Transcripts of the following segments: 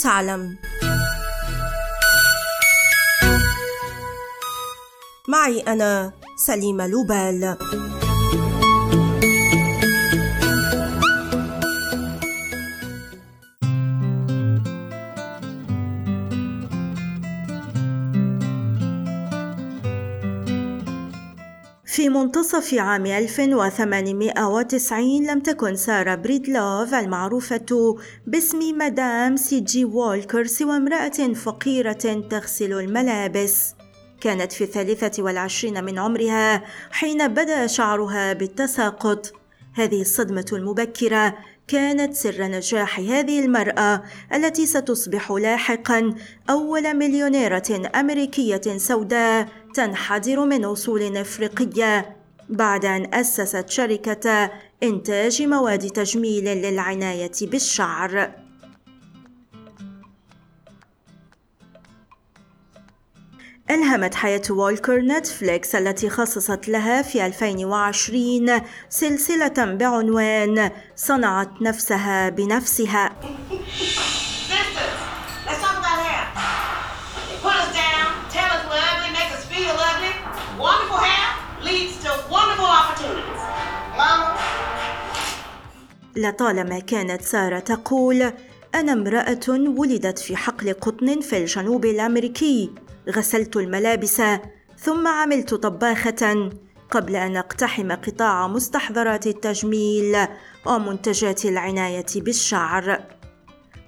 لتعلم معي أنا سليمة لوبال. في منتصف عام 1890 لم تكن سارة بريدلوف المعروفة باسم مدام سي جي وولكر سوى امرأة فقيرة تغسل الملابس. كانت في الثالثة والعشرين من عمرها حين بدأ شعرها بالتساقط. هذه الصدمة المبكرة كانت سر نجاح هذه المرأة التي ستصبح لاحقا أول مليونيرة أمريكية سوداء تنحدر من أصول أفريقية بعد أن أسست شركة إنتاج مواد تجميل للعناية بالشعر. ألهمت حياة وولكر نتفليكس التي خصصت لها في 2020 سلسلة بعنوان صنعت نفسها بنفسها لطالما كانت سارة تقول أنا امرأة ولدت في حقل قطن في الجنوب الأمريكي. غسلت الملابس ثم عملت طباخة. قبل أن أقتحم قطاع مستحضرات التجميل ومنتجات العناية بالشعر.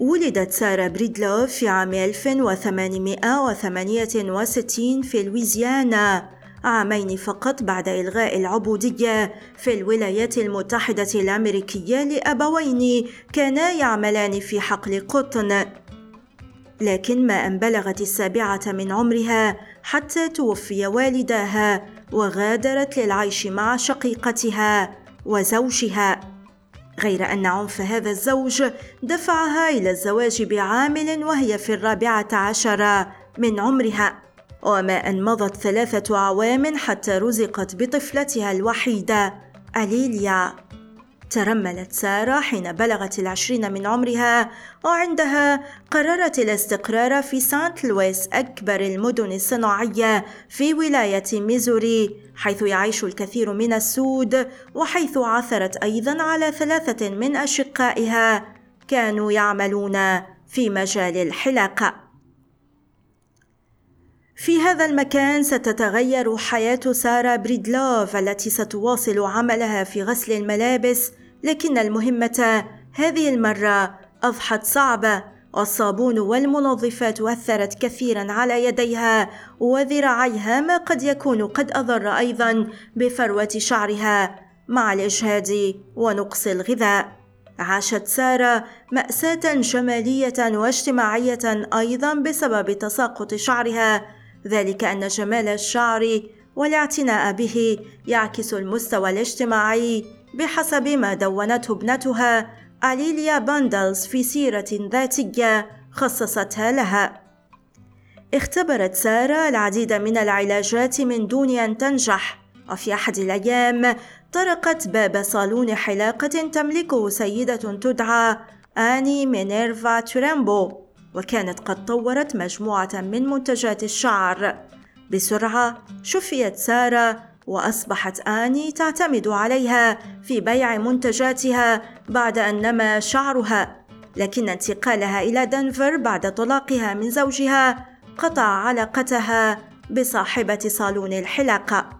ولدت سارة بريدلوف في عام 1868 في لويزيانا. عامين فقط بعد إلغاء العبودية في الولايات المتحدة الأمريكية لأبوين كانا يعملان في حقل قطن. لكن ما أن بلغت السابعة من عمرها حتى توفي والداها وغادرت للعيش مع شقيقتها وزوجها. غير أن عنف هذا الزوج دفعها إلى الزواج بعامل وهي في الرابعة عشر من عمرها. وما أن مضت ثلاثة أعوام حتى رزقت بطفلتها الوحيدة أليليا. ترملت سارة حين بلغت العشرين من عمرها وعندها قررت الاستقرار في سانت لويس أكبر المدن الصناعية في ولاية ميزوري حيث يعيش الكثير من السود وحيث عثرت أيضا على ثلاثة من أشقائها كانوا يعملون في مجال الحلاقة. في هذا المكان ستتغير حياة سارة بريدلوف التي ستواصل عملها في غسل الملابس لكن المهمة هذه المرة أضحت صعبة والصابون والمنظفات أثرت كثيرا على يديها وذراعيها ما قد يكون قد أضر أيضا بفروة شعرها مع الإجهاد ونقص الغذاء. عاشت سارة مأساة جمالية واجتماعية أيضا بسبب تساقط شعرها ذلك أن جمال الشعر والاعتناء به يعكس المستوى الاجتماعي بحسب ما دونته ابنتها أليليا باندلز في سيرة ذاتية خصصتها لها. اختبرت سارة العديد من العلاجات من دون أن تنجح، وفي أحد الأيام طرقت باب صالون حلاقة تملكه سيدة تدعى آني مينيرفا ترامبو وكانت قد طورت مجموعة من منتجات الشعر. بسرعة شفيت سارة وأصبحت آني تعتمد عليها في بيع منتجاتها بعد أن نما شعرها لكن انتقالها إلى دنفر بعد طلاقها من زوجها قطع علاقتها بصاحبة صالون الحلاقة.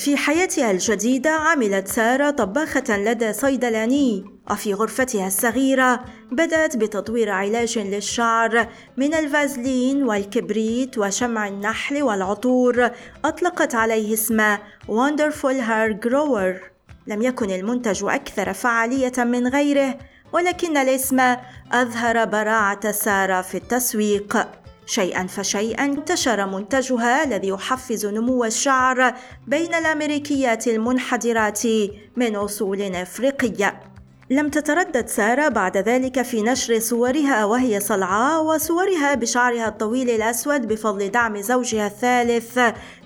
في حياتها الجديدة عملت سارة طباخة لدى صيدلاني. وفي غرفتها الصغيرة بدأت بتطوير علاج للشعر من الفازلين والكبريت وشمع النحل والعطور. أطلقت عليه اسم Wonderful Hair Grower. لم يكن المنتج أكثر فعالية من غيره ولكن الاسم أظهر براعة سارة في التسويق. شيئا فشيئا انتشر منتجها الذي يحفز نمو الشعر بين الأمريكيات المنحدرات من أصول إفريقية. لم تتردد سارة بعد ذلك في نشر صورها وهي صلعاء وصورها بشعرها الطويل الأسود بفضل دعم زوجها الثالث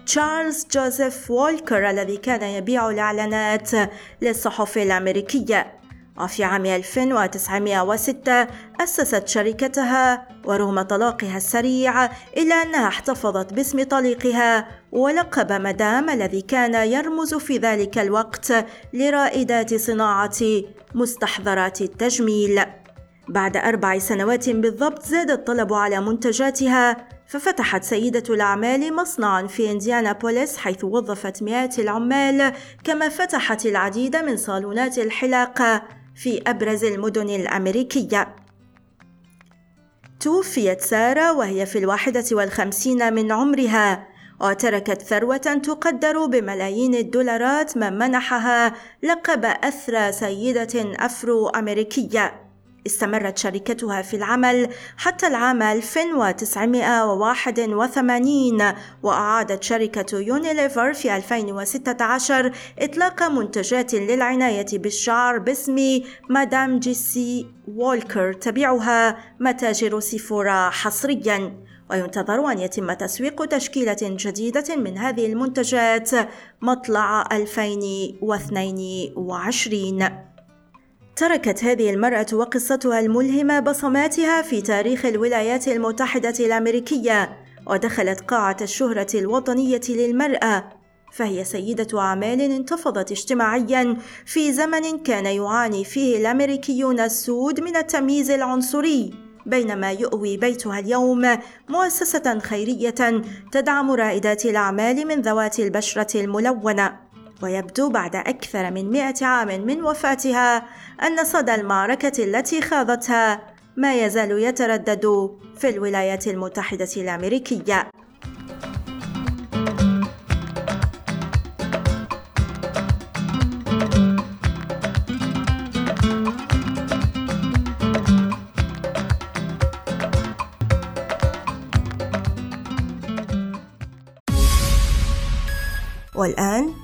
تشارلز جوزيف وولكر الذي كان يبيع الإعلانات للصحف الأمريكية. وفي عام 1906 أسست شركتها ورغم طلاقها السريع إلا أنها احتفظت باسم طليقها ولقب مدام الذي كان يرمز في ذلك الوقت لرائدات صناعة مستحضرات التجميل. بعد أربع سنوات بالضبط زاد الطلب على منتجاتها ففتحت سيدة الأعمال مصنعا في إنديانابوليس حيث وظفت مئات العمال كما فتحت العديد من صالونات الحلاقة. في أبرز المدن الأمريكية. توفيت سارة وهي في الواحدة والخمسين من عمرها وتركت ثروة تقدر بملايين الدولارات من منحها لقب أثرى سيدة أفرو أمريكية استمرت شركتها في العمل حتى العام 1981 وأعادت شركة يونيليفر في 2016 إطلاق منتجات للعناية بالشعر باسم مادام سي جي وولكر تبيعها متاجر سيفورا حصرياً. وينتظر أن يتم تسويق تشكيلة جديدة من هذه المنتجات مطلع 2022 تركت هذه المرأة وقصتها الملهمة بصماتها في تاريخ الولايات المتحدة الأمريكية ودخلت قاعة الشهرة الوطنية للمرأة فهي سيدة أعمال انتفضت اجتماعيا في زمن كان يعاني فيه الأمريكيون السود من التمييز العنصري بينما يؤوي بيتها اليوم مؤسسة خيرية تدعم رائدات الأعمال من ذوات البشرة الملونة. ويبدو بعد أكثر من مئة عام من وفاتها أن صدى المعركة التي خاضتها ما يزال يتردد في الولايات المتحدة الأمريكية. والآن